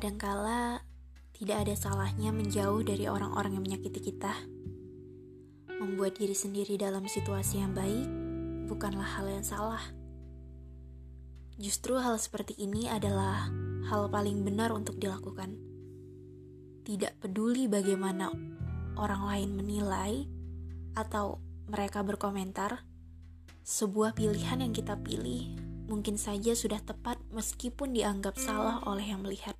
Kadangkala tidak ada salahnya menjauh dari orang-orang yang menyakiti kita. Membuat diri sendiri dalam situasi yang baik bukanlah hal yang salah. Justru hal seperti ini adalah hal paling benar untuk dilakukan. Tidak peduli bagaimana orang lain menilai atau mereka berkomentar, sebuah pilihan yang kita pilih mungkin saja sudah tepat meskipun dianggap salah oleh yang melihat.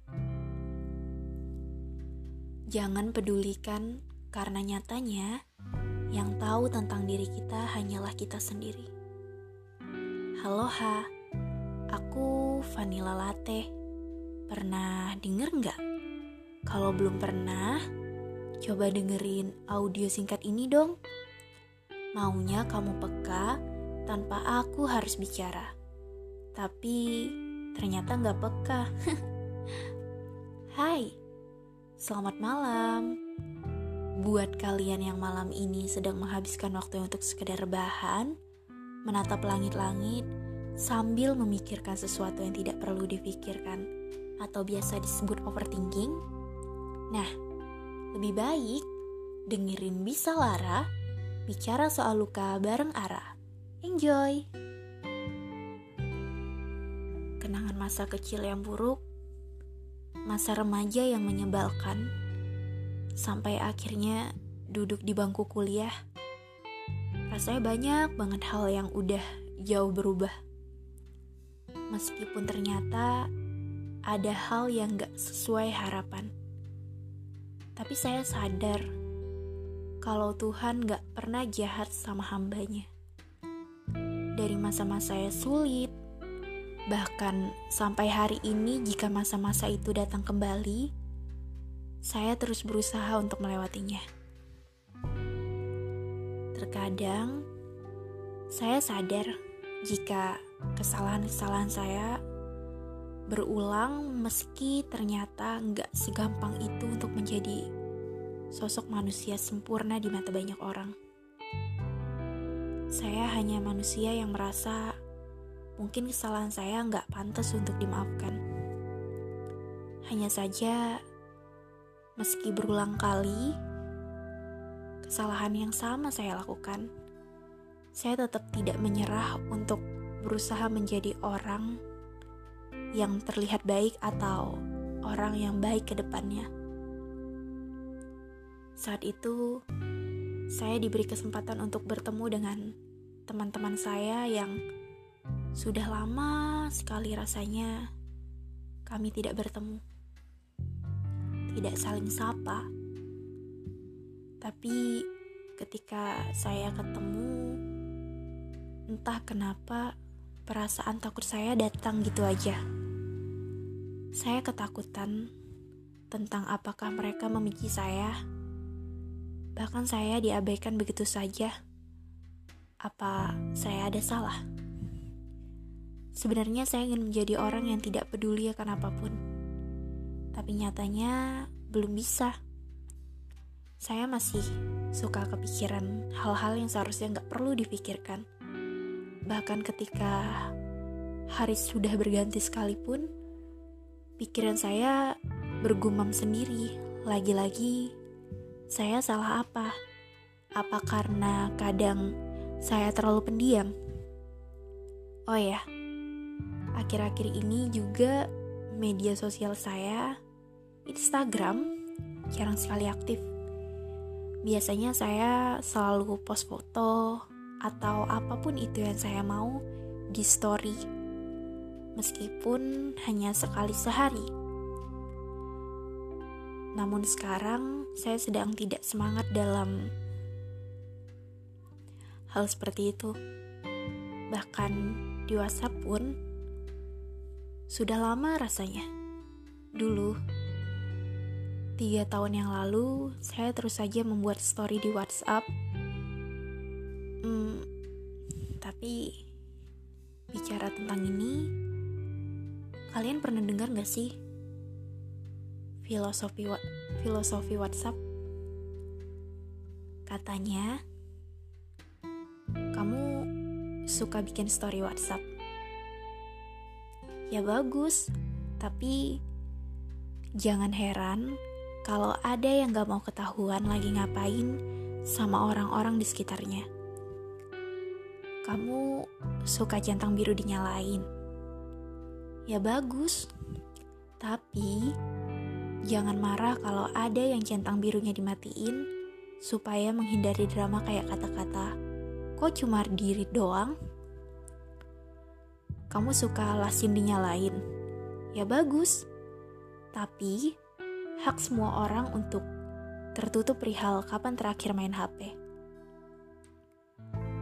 Jangan pedulikan karena nyatanya yang tahu tentang diri kita hanyalah kita sendiri. Halo Ha, aku Vanilla Latte. Pernah denger nggak? Kalau belum pernah, coba dengerin audio singkat ini dong. Maunya kamu peka tanpa aku harus bicara. Tapi ternyata nggak peka. Hai, selamat malam. Buat kalian yang malam ini sedang menghabiskan waktu untuk sekedar rebahan, menatap langit-langit, sambil memikirkan sesuatu yang tidak perlu difikirkan, atau biasa disebut overthinking. Nah, lebih baik dengerin Bisa Lara bicara soal luka bareng Ara. Enjoy! kenangan masa kecil yang buruk, masa remaja yang menyebalkan, sampai akhirnya duduk di bangku kuliah. Rasanya banyak banget hal yang udah jauh berubah. Meskipun ternyata ada hal yang gak sesuai harapan. Tapi saya sadar kalau Tuhan gak pernah jahat sama hambanya. Dari masa-masa saya sulit, Bahkan sampai hari ini jika masa-masa itu datang kembali, saya terus berusaha untuk melewatinya. Terkadang saya sadar jika kesalahan-kesalahan saya berulang meski ternyata nggak segampang itu untuk menjadi sosok manusia sempurna di mata banyak orang. Saya hanya manusia yang merasa mungkin kesalahan saya nggak pantas untuk dimaafkan. Hanya saja, meski berulang kali, kesalahan yang sama saya lakukan, saya tetap tidak menyerah untuk berusaha menjadi orang yang terlihat baik atau orang yang baik ke depannya. Saat itu, saya diberi kesempatan untuk bertemu dengan teman-teman saya yang sudah lama sekali rasanya kami tidak bertemu. Tidak saling sapa. Tapi ketika saya ketemu, entah kenapa perasaan takut saya datang gitu aja. Saya ketakutan tentang apakah mereka membenci saya. Bahkan saya diabaikan begitu saja. Apa saya ada salah? Sebenarnya saya ingin menjadi orang yang tidak peduli akan apa pun. Tapi nyatanya belum bisa. Saya masih suka kepikiran hal-hal yang seharusnya nggak perlu dipikirkan. Bahkan ketika hari sudah berganti sekalipun, pikiran saya bergumam sendiri. Lagi-lagi, saya salah apa? Apa karena kadang saya terlalu pendiam? Oh ya, akhir-akhir ini juga media sosial saya, Instagram, jarang sekali aktif. Biasanya saya selalu post foto atau apa pun itu yang saya mau di story, meskipun hanya sekali sehari. Namun sekarang saya sedang tidak semangat dalam hal seperti itu. Bahkan di WhatsApp pun sudah lama rasanya. Dulu, tiga tahun yang lalu, saya terus saja membuat story di WhatsApp. Hmm, tapi bicara tentang ini, kalian pernah dengar gak sih filosofi filosofi WhatsApp? Katanya, kamu suka bikin story WhatsApp ya bagus, tapi Jangan heran kalau ada yang gak mau ketahuan lagi ngapain sama orang-orang di sekitarnya. Kamu suka centang biru dinyalain. Ya bagus. Tapi jangan marah kalau ada yang centang birunya dimatiin supaya menghindari drama kayak kata-kata kok cuma diri doang? Kamu suka lasin dinyalain? Ya bagus. Tapi hak semua orang untuk tertutup perihal kapan terakhir main HP.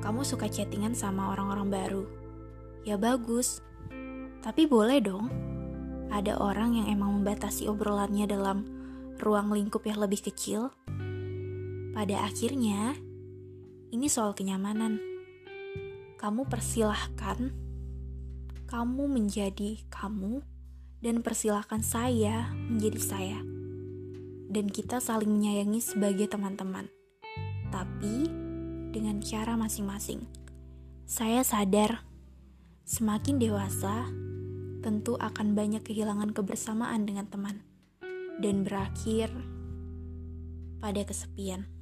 Kamu suka chattingan sama orang-orang baru? Ya bagus. Tapi boleh dong. Ada orang yang emang membatasi obrolannya dalam ruang lingkup yang lebih kecil. Pada akhirnya, ini soal kenyamanan. Kamu persilahkan kamu menjadi kamu dan persilahkan saya menjadi saya. Dan kita saling menyayangi sebagai teman-teman. Tapi dengan cara masing-masing. Saya sadar semakin dewasa tentu akan banyak kehilangan kebersamaan dengan teman dan berakhir pada kesepian.